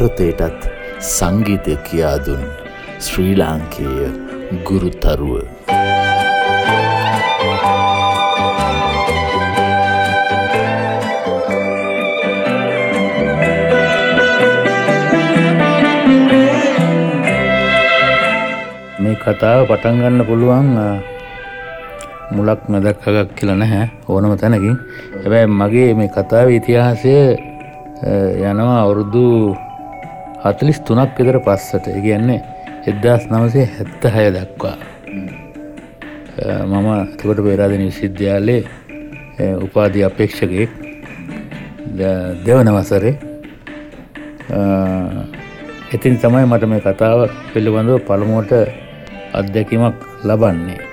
භාරතයටත් සංගීතය කියාදුන් ශ්‍රී ලාංකේය ගුරුතරුව. මේ කතාව පටන්ගන්න පුළුවන් මුලක් මැදක්කගක් කියල නැහැ ඕනම තැනකින් හැබැයි මගේ මේ කතාව ඉතිහාසය යනවා අවුරුදු හතලිස් තුනක් විතර පස්සට. ඉගන්නේ එදදාස් නවසේ හැත්ත හය දක්වා. මම තිකොට පේරාධන විසිද්‍යාලේ උපාධි අපේක්ෂකයෙක් දෙවන වසරේ ඉතින් තමයි මට මේ කතාව පිළිබඳව පළමුුවට අත්දැකීමක් ලබන්නේ.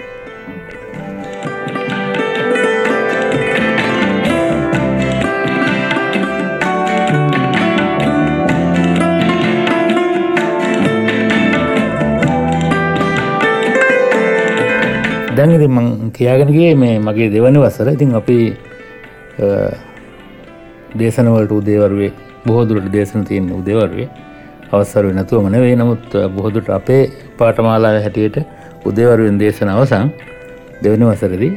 ඉතින් මං කියාගෙනගේ මේ මගේ දෙවනි වසර. ඉතින් අපි දේශනවලට උදේවරුවේ බොහෝදුරට දේශන තියෙන් උදේවරුවේ අවසර නැතුවම නෙවේ නමුත් බොහොදුට අපේ පාටමාලා හැටියට උදේවරුවෙන් දේශන අවසං දෙවනි වසරදී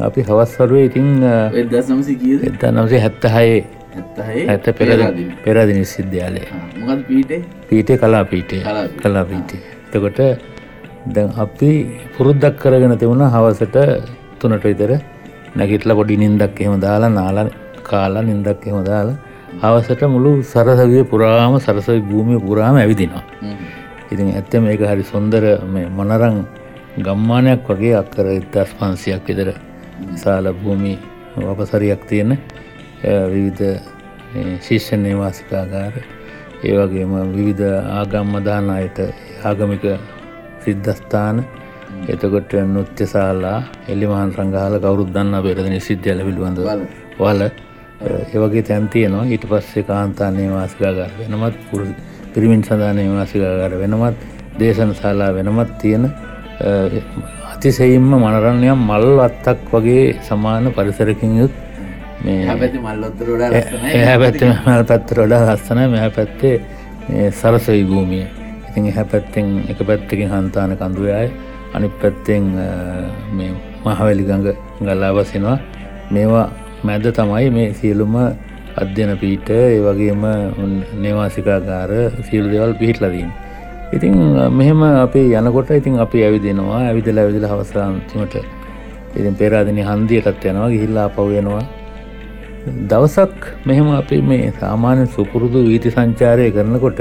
අපි හවස්වරුවේ ඉතිං එදා නවසේ හැත්තහයේ ඇත පෙර පෙරදිනි සිද්ධ්‍යාලය පීටේ කලා පීටේ කලා පීටේ එතකොට දැන් අපි පුරුද්දක් කරගෙන තිබුණ හවසට තුනට විතර නැගිටල පොඩි නින්දක් එහෙම දාලා නාල කාලා නින්දක් එහෙම දාලා හවසට මුළු සරසවිය පුරාම සරසවි භූමිය පුරාම ඇවිදිනවා. ඉතින් ඇත්ත මේක හරි සොන්දර මොනරං ගම්මානයක් වගේ අක්කර ඉදස් පන්සියක් විතර සාල භූමි වපසරයක් තියෙන විවිධ ශිෂ්‍ය නේවාසිකාගාර ඒවගේම විවිධ ආගම්මදාන අයට ආගමික සිද්ධස්ථාන. එතකොට නෘත්‍යශාලා එල්ලිමහන් සංගහල කවරුත් දන්න පෙරදනි සිද්ධියල පිළිබඳ වල. ඒවගේ තැන්තියනවා ඊට පස්සේ කාන්තාන්නේ වාසිකාගර වෙනමත් පුර පිරිමින් සඳානය වාසිකාගර වෙනමත් දේශන ශාලා වෙනමත් තියෙන අතිසෙයින්ම මනරණයක් මල් අත්තක් වගේ සමාන පරිසරකින් යුත් මේ පැති මල් පැත්තර වඩා ලස්සන මෙහ පැත්තේ සරසයි භූමිය ඉතින් එහ පැත්තෙන් එක පැත්තකින් හන්තාන කඳුයයි අනි පැත්තෙන් මේ මහවැලිගඟ ගල්ලාවසිනවා මේවා මැද තමයි මේ සියලුම අධ්‍යන පීට ඒ වගේම නේවාසිකාගාර සියලු දෙවල් පිහිටලදීන්. ඉතින් මෙහෙම අපි යනකොට ඉතින් අපි ඇවිදිනවා ඇවිදල ඇවිදිල හවසාන්තිමට ඉතින් පෙරාදිනි හන්දියටත් යනවා ගිහිල්ලා පවයනවා දවසක් මෙහෙම අපි මේ සාමාන්‍ය සුපුරුදු වීති සංචාරය කරනකොට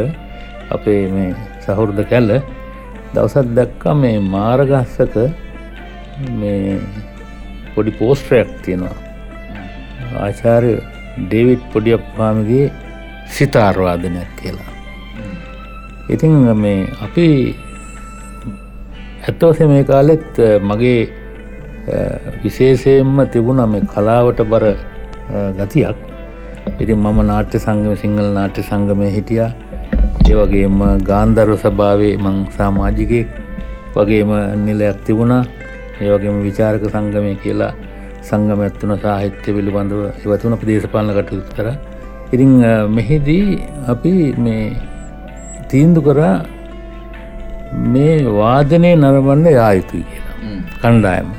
අපේ මේ සහුරුද කැල්ල දවසත් දැක්ක මේ මාරගස්සක මේ පොඩි පෝස්ට්‍රයක් තියෙනවා. ආචාරය ඩේවිට් පොඩියක් පාමගේ සිතාර්වාදනයක් කියලා. ඉතිං මේ අපි ඇත්තවස මේ කාලෙත් මගේ විශේෂයෙන්ම තිබුණ මේ කලාවට බර ගතියක්. ඉතින් මම නාට්‍ය සංගම සිංහල නාට්‍ය සංගමය හිටියා. ඒවගේම ගාන්ධර්ව සභාවේ මං සාමාජිකයෙක් වගේම නිලයක් තිබුණා. ඒවගේම විචාරක සංගමය කියලා සංගම ඇත්තුන සාහිත්‍ය පිළිබඳව ඉවතුන ප්‍රදේශපාලන කටයුතු කර. ඉරිං මෙහිදී අපි මේ තීන්දු කරා මේ වාදනය නරබන්න යායුතුයි කියලා. කණ්ඩායම.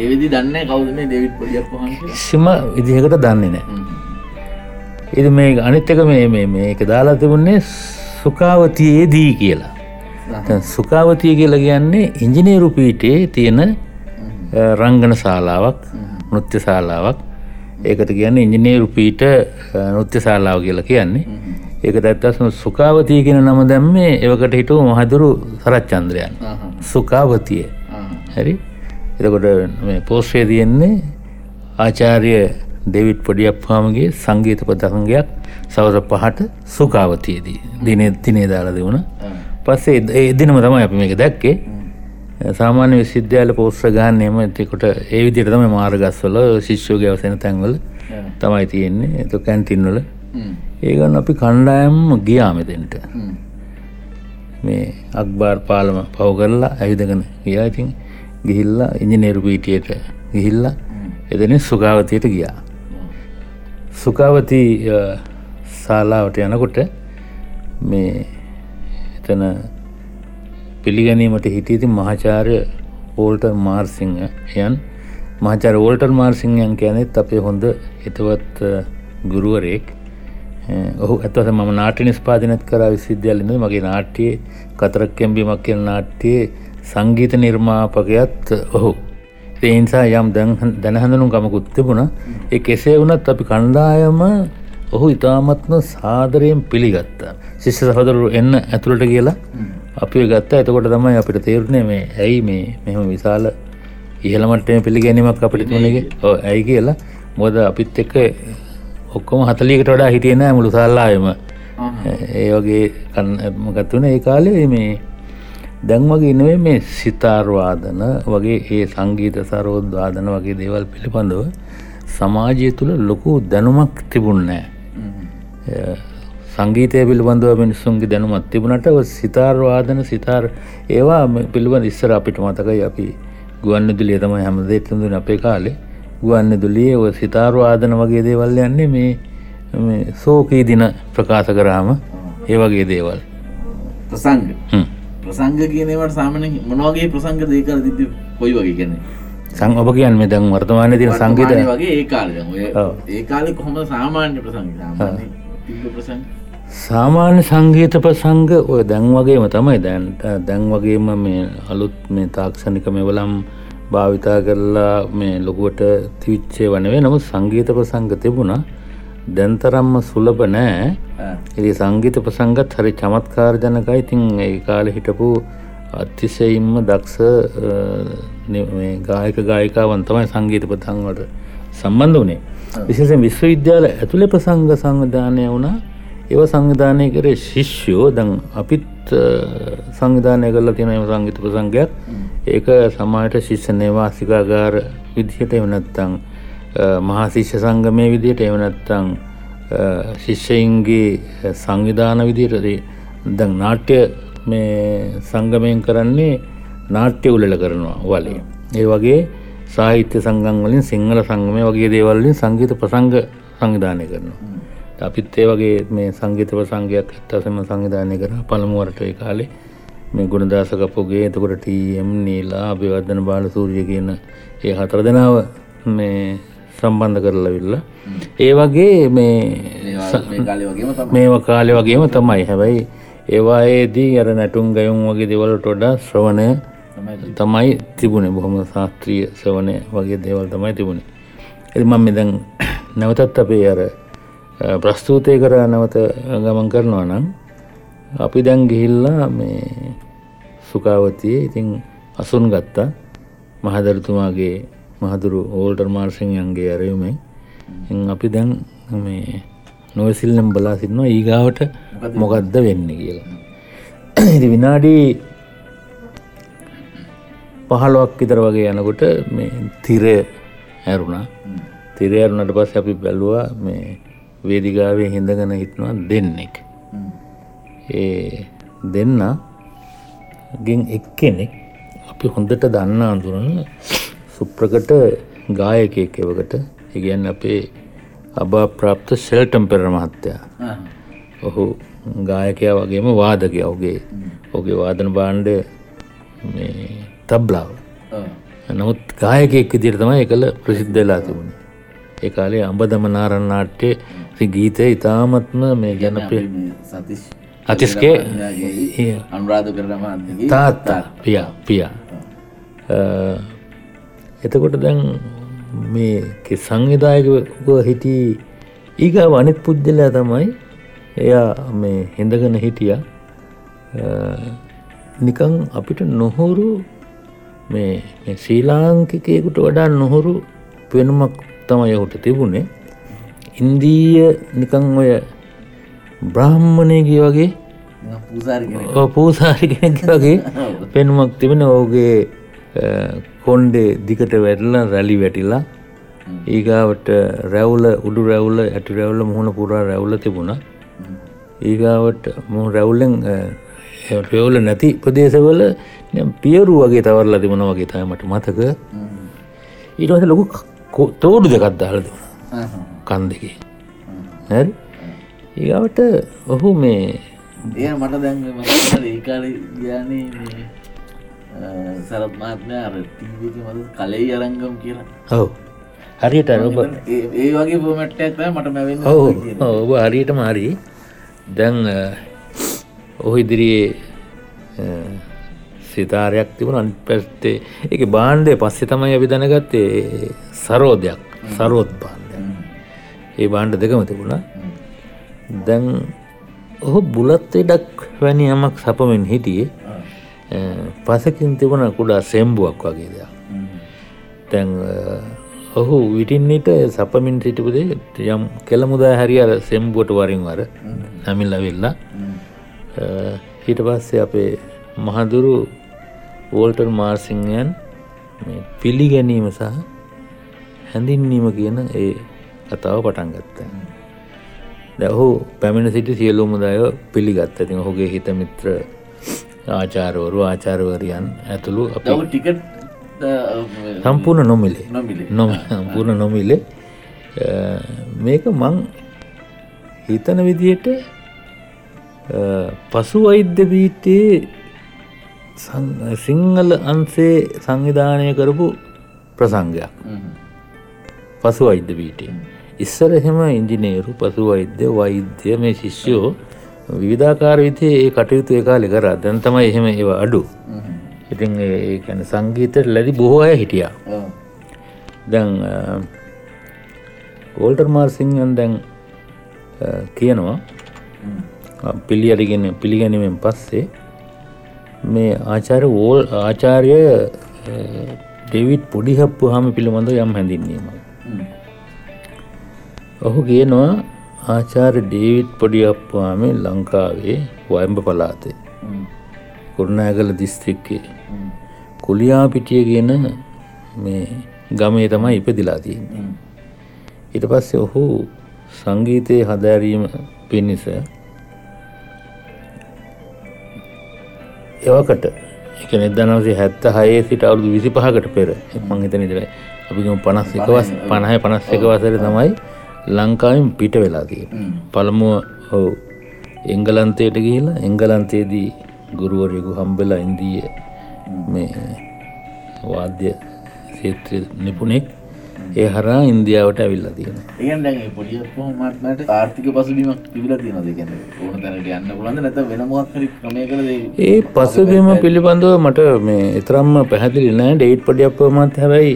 ඒවිදි දන්න කවුද මේ දෙවිත් සිම විදිහකට දන්නේ නෑ ඉති මේ අනිත්තක මේ මේක දාලා තිබුණේ සුකාවතියේදී කියලා. සුකාවතිය කියලා කියන්නේ ඉංජිනේරු පීටේ තියෙන රංගන ශාලාවක් නෘත්‍ය ශාලාවක්. ඒකට කියන්න ඉංජිනේරු පීට නෘත්‍ය ශාලාව කියලා කියන්නේ. ඒක ඇත්තස්ම සුකාවතිය කියෙන නම දැම්මේ එවකට හිටු මහදුරු සරච්චන්ද්‍රයන්. සුකාවතිය හැරි? එතකොට පෝස්්‍රය තියෙන්නේ ආචාරය ඩෙවිට් පොඩියක් පාමගේ සංගීත ප්‍රදසංගයක් සවස පහට සුකාවතියේදී. දින තිනේ දාලා දෙවුණ. පස්සේ එදිනම තමයි අපි මේක දැක්කේ. සාමාන්‍ය විසිද්‍යාල පෝස්්‍ර ගාන්නයම තිකොට ඒ විදිට තම මාර්ගස්වල ශිෂ්‍යෝ ගැවසෙන තැන්වල තමයි තියෙන්නේ. එතු කැන්තින්වල ඒගන්න අපි කණ්ඩායම් ගියාමෙතෙන්ට මේ අක්බාර් පාලම පව කරලා ඇවිදගෙන ගියා. ඉතින් ගිහිල්ලා ඉංජිනේරු පීටියට ගිහිල්ලා එදන සුගාවතයට ගියා සුකාවති ශාලාවට යනකොට මේ එතන පිළිගැනීමට හිටියති මහාචාරය ඕල්ටර් මාර්සිංහ යන්. මහාචාර ඕල්ටර් මාර්සිංහයන් කියනෙත් අපේ හොඳ හිතවත් ගුරුවරයෙක්. ඔහු ඇත්වස ම නාට්‍ය නිස්පාදනත් කර විසිද්‍යලන්න මගේ නාට්‍යයේ කතරක් කැම්බීමක් කියන නාට්‍යයේ සංගීත නිර්මාපකයත් ඔහු. ඒනිසා යම් දැනහඳනු ගමකුත් තිබුණ. ඒ කෙසේ වනත් අපි කණ්ඩායම ඔහු ඉතාමත්ම සාදරයෙන් පිළිගත්තා. ශිෂ්‍ය සහදරු එන්න ඇතුළට කියලා අපි ගත්ත. ඇතකොට තමයි අපිට තේරුණේ මේ ඇයි මේ මෙම විශාල ඉහළමටම පිළිගැනීමක් අපිට තුනගේ ඇයි? කියලා. මොද අපිත් එක්ක ඔක්කොම හතලියකට වඩා හිටියන මුළු සල්ලායම. ඒ වගේ කන්නමගත්වන ඒ කාලේ මේ දැන් වගේ නෙවේ මේ සිතාර්වාදන වගේ ඒ සංගීත සරෝද්වාදන වගේ දේවල් පිළිබඳව සමාජය තුළ ලොකු දැනුමක් තිබුන්නෑ සංගීතය පිළිබඳව මිනිස්සුන්ගේ දැනුමත් තිබුණට සිතාර්වාදන සිතාර් ඒවා පිළිබඳ ඉස්සර අපිට මතකයි. අපි ගුවන්න දුලිය තමයි හැම දෙටඳුන අපේ කාලේ. ගුවන්න දුලිය ඔ සිතාර්වාදන වගේ දේවල් යන්නේ මේ සෝකී දින ප්‍රකාශ කරාම ඒ වගේ දේවල්. ප්‍රසංග ප්‍රසංග කියනවට සාමන මොනවගේ ප්‍රසංග දේකර තිති කොයි වගේ කියන්නේ? සං ඔබ කියන්න දැන් වර්තමානය තින සංගීත. වගේ ඒ කාල ඒ කාලෙ කොහොම සාමාන්‍ය ප්‍රසංග? සාමාන්‍ය සංගීත ප්‍රසංග ඔය දැන් වගේම තමයි දැන්ට දැන් වගේම මේ අලුත් මේ තාක්ෂණික මෙවලම් භාවිතා කරලා මේ ලොකුවට තිවිච්චේ වනවේ නමුත් සංගීත ප්‍රසංග තිබුණා දැන්තරම්ම සුලභ නෑ. එදි සංගීත ප්‍රසංගත් හරි චමත්කාර ජනකයි ඉතින් ඒ කාල හිටපු අතිශයින්ම දක්ෂ ගායක ගායිකාවන් තමයි සංගීත ප්‍රතංවට සම්බන්ධ වනේ විශේෂ විශ්වවිද්‍යාල ඇතුළේ ප්‍රසංග සංවිධානය වුණා. ඒව සංවිධානය කරේ ශිෂ්‍යෝ. දං අපිත් සංවිධානය කරලා තියෙනම සංගීත ප්‍රසංගයක්. ඒක සමායට ශිෂ්‍ය නේවාසිකාගාර විදිහට එවනත්තං මහාශිෂ්‍ය සංගමය විදියට එවනත්තං ශිෂ්‍යයින්ගේ සංවිධාන විදියට දැන් නාට්‍ය මේ සංගමයෙන් කරන්නේ නාට්‍ය උලල කරනවා වලේ. ඒ වගේ සාහිත්‍ය සංගම් වලින් සිංහල සංගමය වගේ දේවල්ලින් සංගීත ප්‍රසංග සංවිධානය කරනවා. අපිත් ඒ වගේ මේ සංගීත ප්‍රසංගයක් ඇත්තසම සංවිධානය කර පළමුුවරට ඒ කාලේ මේ ගුණදාසකපුගේ එතකොට ටම් නීලා අභිවර්ධන බාල සූරිය කියන ඒ හතර දෙනාව මේ සම්බන්ධ කරලවිල්ල ඒ වගේ මේ මේ කාලය වගේම තමයි. හැබැයි ඒවායේදී අර නැටුම් ගයුම් වගේ දෙවලට ොඩා ශ්‍රවණය තමයි. තිබුණේ. බොහොම ශාස්ත්‍රීය සවනය වගේ දේවල් තමයි තිබුණේ. එ මම මෙදැන් නැවතත් අපේ අර ප්‍රස්තූතය කර නැවත ගමන් කරනවා නම් අපි දැන් ගිහිල්ලා මේ සුකාවතිය ඉතින් අසුන් ගත්තා. මහදරතුමාගේ මහදුරු ඕල්ටර් මාර්සිංයන්ගේ ඇරයුමේ අපි දැන් මේ නොවසිල්නම් බලා සින්නවා ඒගාවට මොකක්ද වෙන්න කියලා. ඉති විනාඩී පහළුවක් විතර වගේ යනකොට මේ තිරය ඇරුණා. තිරයරුණට පස් අපි බැලුවා මේ වේදිකාවේ හිඳගෙන හිටනවා දෙන්නෙක් ඒ දෙන්න ගෙන් එක්කෙනෙක් අපි හොඳට දන්න අඳුරන සුප්‍රකට ගායකයෙක් එවකට. ඉගැන් අපේ අබා ප්‍රාප්ත සෙල්ටම් පෙර මහත්තයා ඔහු ගායකයා වගේම වාදකය. ඔගේ ඔගේ වාදන බාණ්ඩ තබ්ලාව. නමුත් ගායකෙක් විදිර තමයි එකළ ප්‍රසිද්ධලා තිබුණ. ඒ කාලේ අඹදම නාරන් නාට්‍යය ගීතය ඉතාමත්ම මේ ජනපය අතිස්කේ අනුරාධ කරම තාත්තා පියා පියා එතකොට දැන් මේ සංවිධායකව හිටි ඊගා වනිත් පුද්ගලයා තමයි එයා මේ හිඳගෙන හිටිය. නිකං අපිට නොහුරු මේ ශ්‍රී ලාංකිකයකුට වඩා නොහුරු පෙනුමක් තමයි ඔහුට තිබුණේ. ඉන්දීය නිකං ඔය බ්‍රාහ්මණයගේ වගේ පූසාරි කෙනෙක්. වගේ පෙනුමක් තිබෙන ඕගේ කොන්්ඩේ දිකට වැටලා රැලි වැටිලා ඒගාවට රැවුල උඩු රැවුල ඇටි රැවුල මුහුණ පුරා රැවුල තිබුණ. ඒගාවට මු රැවුලෙන් රැවුල නැති ප්‍රදේශවල පියරු වගේ තවරලා තිබුණ වගේ තමට මතක. ඊටස ලොකු තෝඩු දෙකත් දාල තිබුණ. කන් දෙකේ. ඒගාවට ඔහු මේ ඒ මට දැන් මට ඒකාල ගානේ සරත් මාත්මය අර මද කලෙයි අරංගම් කියලා. ඔව්. හරියට ඔබ ඒ වගේ පොමට්ටයක් මට මැවෙන්න ඔව්. ඔබ හරියට මාරි දැන් ඔහු ඉදිරියේ සිතාරයක් තිබුණ. අන් පැත්තේ එක බාණ්ඩය පස්සෙ තමයි අපි දැනගත්තේ සරෝධයක් සරෝත් බාණ්ඩ ඒ බාණ්ඩ දෙකම තිබුණා. දැන් ඔහු බුලත් එඩක් වැනි යමක් සපමින් හිටියේ පසකින් තිබුණ කුඩා සෙම්බුවක් වගේ දෙයක්. තැන් ඔහු විටින්නිට සපමින් සිටිපුදේ යම් කෙළ මුදා හරි අර සෙම්බුවට වරින් වර නැමිල්ල වෙල්ලා හිට පස්සේ අපේ මහදුරු වෝල්ටර් මාර්සිංයන් පිළිගැනීම සහ හැඳින්වීම කියන ඒ කතාව පටන් ගත්ත. දැහු පැමිණ සිටි සියලුම දය පිළිගත්ත. තින් ඔහුගේ හිත මිත්‍ර ආචාරවරු ආචාරවරයන් ඇතුළු ටිකට් සම්පූර්ණ නොමිලේ. නොම සම්පූර්ණ නොමිලේ. මේක මං හිතන විදියට පසු වෛද්‍ය පීටයේ සිංහල අන්සේ සංවිධානය කරපු ප්‍රසංගයක්. පසු වෛද්‍ය පීටේ ඉස්සර එහෙම ඉංජිනේරු පසු වෛද්‍ය වෛද්‍ය මේ ශිෂ්‍යෝ විවිධාකාර විතේ ඒ කටයුතු ඒ කාලෙ කරා. දැන් තමයි එහෙම ඒවා අඩු. ඉතින් ඒකැන සංගීතයට ලැදි බොහෝ අය හිටියා. දැන් ඕල්ටර් මාර්සිංහන් දැන් කියනවා පිළි අරිගෙන පිළිගැනීමෙන් පස්සේ මේ ආචාර වෝල් ආචාර්ය ඩෙවිට් පොඩිහප්පු හම පිළිබඳ යම් හැඳින්වීම ඔහු කියනවා ආචාර්ය ඩේවිට් පොඩියප්පාම ලංකාවේ වයම්බ පලාතේ කුරුණෑගල දිස්ත්‍රික්කේ. කුලියා පිටිය කියන මේ ගමේ තමයි ඉපදිලා තියෙන්නේ. ඊට පස්සේ ඔහු සංගීතයේ හදෑරීම පිණිස එවකට එක නිදනවසේ හැත්ත හයේ සිට අවුදු විසි පහකට පෙර මං හිතන ඉදිර අපිම පනස් එකවස් පණහය පනස් එක වසර තමයි ලංකාවෙන් පිට වෙලා තිය පළමුුව හෝ එංගලන්තයට ගිහිලා එංගලන්තයේදී ගුරුවරයකු හම්බෙලා ඉන්දීය මේ වාද්‍ය සේත්‍ර නිපුණෙක්. ඒ හරා ඉන්දියාවට ඇවිල්ලා තියෙන දැන් පොඩිය මටට ආර්ථික පසුබීමක් තිබිල තියෙනද ගැන ඕන තැනට යන්න පුළන්ද නැත වෙන මොක්හරි ක්‍රමය කලද ඒ පසුබීම පිළිබඳව මට මේ එතරම්ම පැහැදිලි නෑ. ඩේට් පඩියප්ප මත් හැබැයි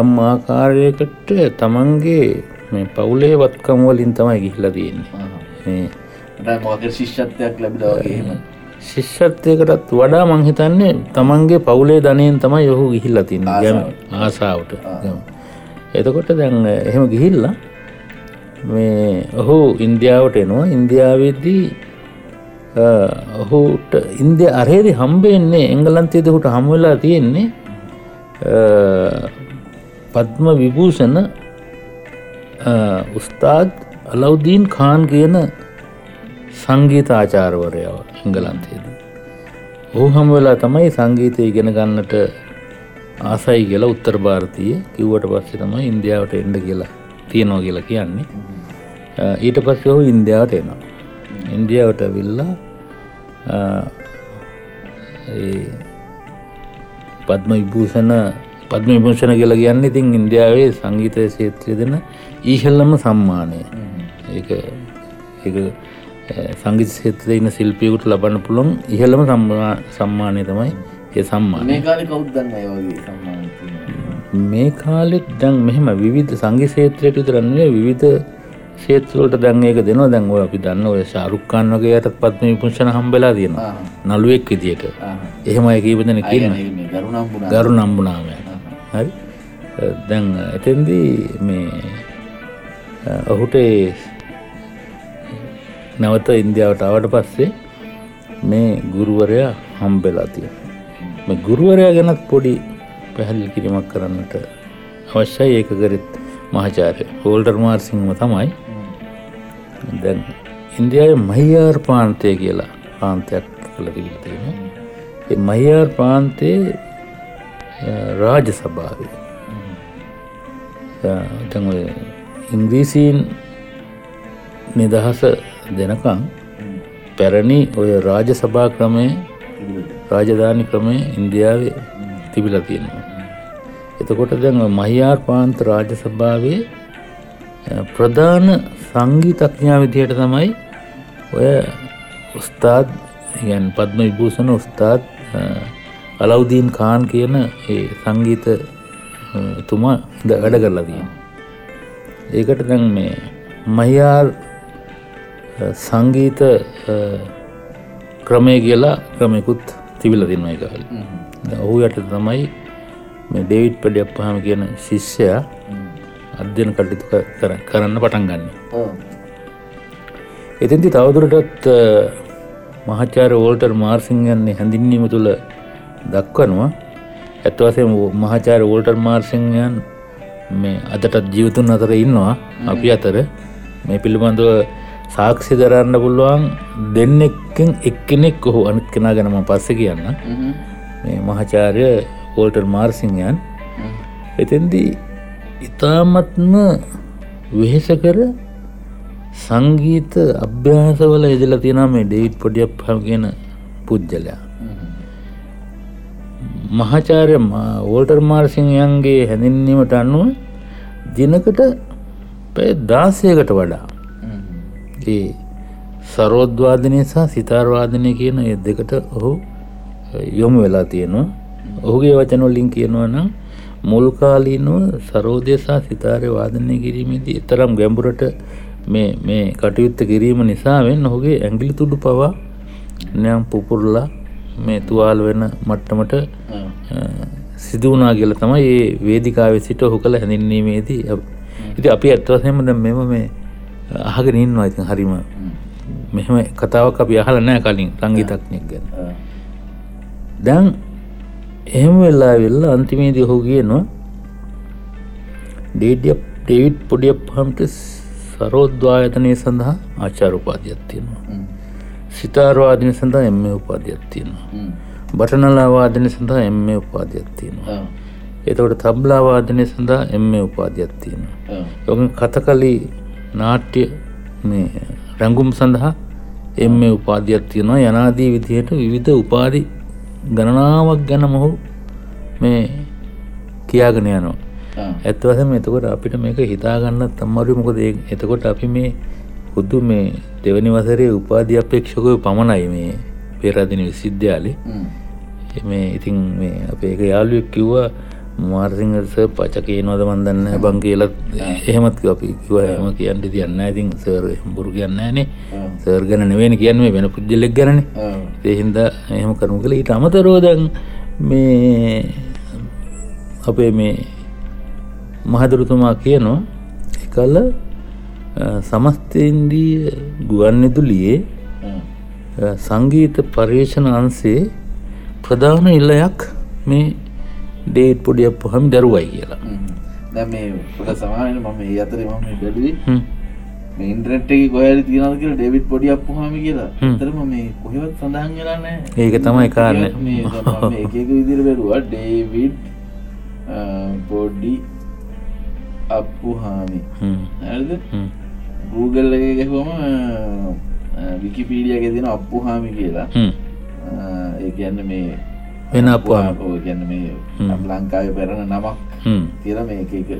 යම් ආකාරයකට තමන්ගේ මේ පවුලේ වත්කම් වලින් තමයි ගිහිලා තියෙන්නේ. මේ මොක ශිෂ්‍යත්වයක් ලැබිලවගේම ශිෂ්‍යත්වයකටත් වඩා මංහිතන්නේ තමන්ගේ පවුලේ ධනයෙන් තමයි යොහු ගිහිල්ල තින්න. ගැම. ආසාාවට. එතකොට දැන් එහෙම ගිහිල්ලා මේ ඔහු ඉන්දියාවට එනවා. ඉන්දියාවේදී ඔහුට ඉන්දිය අරේදි හම්බෙන්නේ එංගලන්තයේද හුට හම්වෙලා තියෙන්නේ පද්ම විභූෂණ උස්තාත් අලවදීන් කාන් කියන සංගීත ආචාරවරයාව එංගලන්තයේද. ඔහු හම වෙලා තමයි සංගීතය ඉගෙන ගන්නට ආසයි කියලා උත්තර භාරතය කිව්වට පස්සේ තමයි ඉන්දියාවට එන්ඩ කියලා තියනෝ කියලා කියන්නේ. ඊට පස්සේ ඔහු ඉන්දියාවට එනවා. ඉන්දියාවට විල්ලා පද්ම විභූෂණ පද්ම විභූෂණ කියලා කියන්න ඉතින් ඉන්දියාවේ සංගීතය ශේත්‍රය දෙන ඊහල්ලම සම්මානය. ඒ සංගීත ශේත්‍රය ඉන්න ශිල්පියකුට ලබන්න පුළුවන් ඉහළම සම්මානය තමයි ඒ සම්මානය. මේ කාලෙත් දැන් මෙහෙම විවිධ සංගි ශේත්‍රයට විතරන්නේ විවිධ ශේත්‍රවලට දැන් ඒක දෙනවා. දැන් ඔය අපි දන්න ඔය ශාරුක්කාන් වගේ යටත් පත්ම විපුංශන හම්බෙලා තියෙනවා. නළුවෙක් විදියට. එහෙම අය කීප දෙනෙක් ඉන්නවා ගරු නම්බුනාමය හරි? දැන් එතෙන්දී මේ ඔහුට නැවත ඉන්දියාවට ආවට පස්සේ මේ ගුරුවරයා හම්බෙලා තියෙන මේ ගුරුවරයා ගැනත් පොඩි පැහැදිලි කිරීමක් කරන්නට අවශ්‍යයි. ඒක කරෙත් මහාචාරය හෝල්ඩර් මාර්සිංම තමයි. දැන් ඉන්දියාවේ මහියාර් ප්‍රාන්තය කියලා ප්‍රාන්තයක් කළ තිබිලා තියෙනවා. ඒ මහියාර් ප්‍රාන්තයේ රාජ සභාවේ දැන් ඔය ඉංග්‍රීසීන් නිදහස දෙනකං පැරණි ඔය රාජ සභා ක්‍රමය රාජධානි ක්‍රමය ඉන්දියාවේ තිබිලා තියෙනවා. එතකොට දැන් ඔය මහියාර් පාන්ත රාජ සභාවේ අ, ප්‍රධාන සංගීතඥා විදියට තමයි ඔය උස්තාද් ගැන් පද්ම විභූෂණ උස්තාත් අලවදීන් කාන් කියන ඒ සංගීත තුමා ද- වැඩ කරලා තියෙන. ඒකට දැන් මේ මහියාර් සංගීත ක්‍රමය කියලා ක්‍රමයකුත් තිබිල දෙන්න එක ඔහු යට තමයි මේ ඩේවිඩ් පඩියක් පහම කියන ශිෂ්‍යයා අධ්‍යයන කටයුතු කරන්න පටන් ගන්න. එතින්ති තවදුරටත් මහාචාර වෝල්ටර් මාර්සිංයන්නේ හැඳින්වීම තුළ දක්වනවා. ඇත්වසේ මහාචාර වෝල්ටර් මාර්සිංයන් මේ අදටත් ජීවතුන් අතර ඉන්නවා අපි අතර. මේ පිළිබඳව සාක්ෂි දරන්න පුළුවන් දෙන්නෙක්කෙන් එක්කෙනෙක් ඔහු අනිත් කෙනා ගැනම පස්ස කියන්න. මේ මහාචාරය වෝල්ටර් මාර්සිංයන් එතෙන්දී ඉතාමත්ම වෙහෙස කර සංගීත අභ්‍යාසවල එදලා තියෙන මේ ඩේවිඩ් පොඩියක් පහම කියන පුද්ගලයා මහාචාර්ය වෝල්ටර් මාර්සිංයන්ගේ හැඳින්වීමට අනුව දිනකට පැය දාසයකට වඩා ඒ සරෝද්වාදනය සහ සිතාර්වාදනය කියන ඒ දෙකට ඔහු යොමු වෙලා තියෙනවා. ඔහුගේ වචනොල්ලින් කියනවා නම් මුල්කාලීනව සරෝධය සහ සිතාරය වාදනය කිරීමේදී එතරම් ගැඹුරට මේ මේ කටයුත්ත කිරීම නිසාවෙන් ඔහුගේ ඇගිලි තුඩු පවා නයම් පුපුරලා මේ තුවාල් වෙන මට්ටමට සිදුවනා කියල තමයි ඒ වේදිකාව සිට ඔහු කළ හැඳින්වීමේදී ඉති අපි ඇත්වසයම ද මෙම මේ අහගෙන ඉන්නවා. ඉතින් හරිම මෙහෙම කතාවක් අපි අහල නෑ කලින් සංගීතක්නයක් ගැන. දැන් එහෙම වෙල්ලා වෙල්ලා අන්තිමේදී ඔහු කියනවා ඩේඩිය ඩේවිඩ් පොඩිය පහමට සරෝද්වායතනය සඳහා ආචාර උපාධයක් තියෙනවා සිතාරවාදනය සඳහා එම උපාධයක් තියෙනවා. බටනලාවාදනය සඳහා එම උපාධයක් තියෙනවා. එතකොට තබ්ලාවාදනය සඳහා එම උපාධයක් තියෙනවා. යොක කතකලි නාට්‍ය මේ රැංගුම් සඳහා එම උපාධයක් තියෙනවා. යනාදී විදිහට විවිධ උපාධි ගණනාවක් ගැන මොහු මේ කියාගෙන යනවා. ඇත්වසම එතකොට අපිට මේක හිතාගන්න තම්මරු මොකද එතකොට අපි මේ හුදු මේ දෙවනි වසරේ උපාධි අපේක්ෂකය පමණයි මේ පේරාදින විසිද්ධාලි මේ ඉතින් මේ අපේ එක යාළුවෙක් කිව්වා මාර්සිංහස පචකේ නොද මන්දන්න බං කියලත් එහෙමත් අපි කිව හම කියන්න තියන්න ඉතින් සර් හම්බුරු කියන්න නේ. සර් ගැන නෙවෙන කියන්න වෙන පුද්ජලෙක් ගැන ඒහින්ද එහෙම කරමු කළ ඊට අමතරෝදන් මේ අපේ මේ මහදුරතුමා කියනවා එකල්ල සමස්තේන්දී ගුවන් විදුලියේ අ, සංගීත පර්යේෂණ අන්සේ ප්‍රධාන ඉල්ලයක් මේ ඩේට් පොඩියක් පහම දරුවයි කියලා දැ මේ පොට සමානයට මම ඒ අතර මම බැලුවේ ඉන්ට්‍රෙට් එක කොහරි තියෙනවද කියලා ඩේවිඩ් පොඩි අප්පුහාම කියලා. ඇත්තටම මේ කොහෙවත් සඳහන් නැහැ ඒක තමයි මම එක විදිහට බැලුවා ඩේවිඩ් පොඩි අප්පුහාමි හ්ම්. Google එක ගැහුවම විකිපීඩිය ගෙදෙන කියලා. හ්ම්. අ, ඒ කියන්න මේ වෙන ඒ කියන්නේ මේ ලංකාවේ පැරණ නමක්. කියලා මේ එක එක.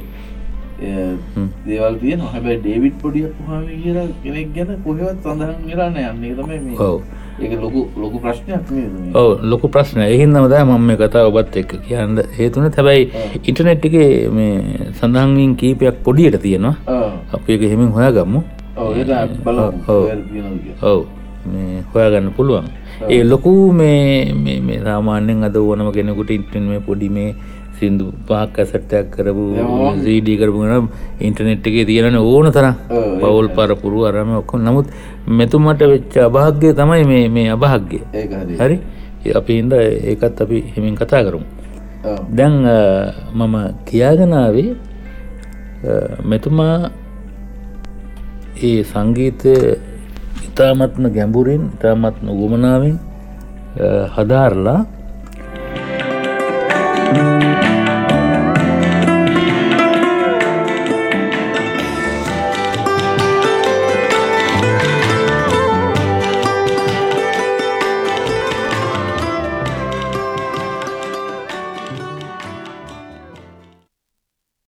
දේවල් තියෙනවා. හැබැයි ඩේවිඩ් පොඩි අප්පුහාමි කියලා කෙනෙක් ගැන කොහෙවත් සඳහන් වෙලා නැහැ. අන්න ඒක තමයි මේ ඔව්. ඒක ලොකු ලොකු ප්‍රශ්නයක් ඔව ලොකු ප්‍රශ්න එහින්දම දා මම මේ කතා ඔබත් එක්ක කියන්න හේතුන. හැබැයි ඉන්ටනෙට් එක මේ සඳහන්වින් කීපයක් පොඩියට තියෙනවා අපි එක හෙමින් හොයා ගම්මු ඔව් හොයාගන්න පුළුවන්. ඒ ලොකු මේ සාමාන්‍යෙන් අද ඕනම කෙනෙකුට ඉන්ටන් මේ පොඩි මේ සිින්දු පහක් ඇසට්ටයක් කරපු සීඩී කරපුගෙන ඉන්ටනෙට් එකේ තියෙන ඕන තරම්. පවුල් පරපුරු අරම ඔක්කො නමුත් මෙතුමට වෙච්ච අභාග්‍ය තමයි මේ මේ අභාග්‍ය හරි? අපි හින්ද ඒකත් අපි හෙමින් කතා කරමු. දැන් මම කියාගෙනාවේ මෙතුමා ඒ සංගීතය ඉතාමත්ම ගැඹුරින් ඉතාමත්ම ගුමනාවෙන් හදාරලා Thank you.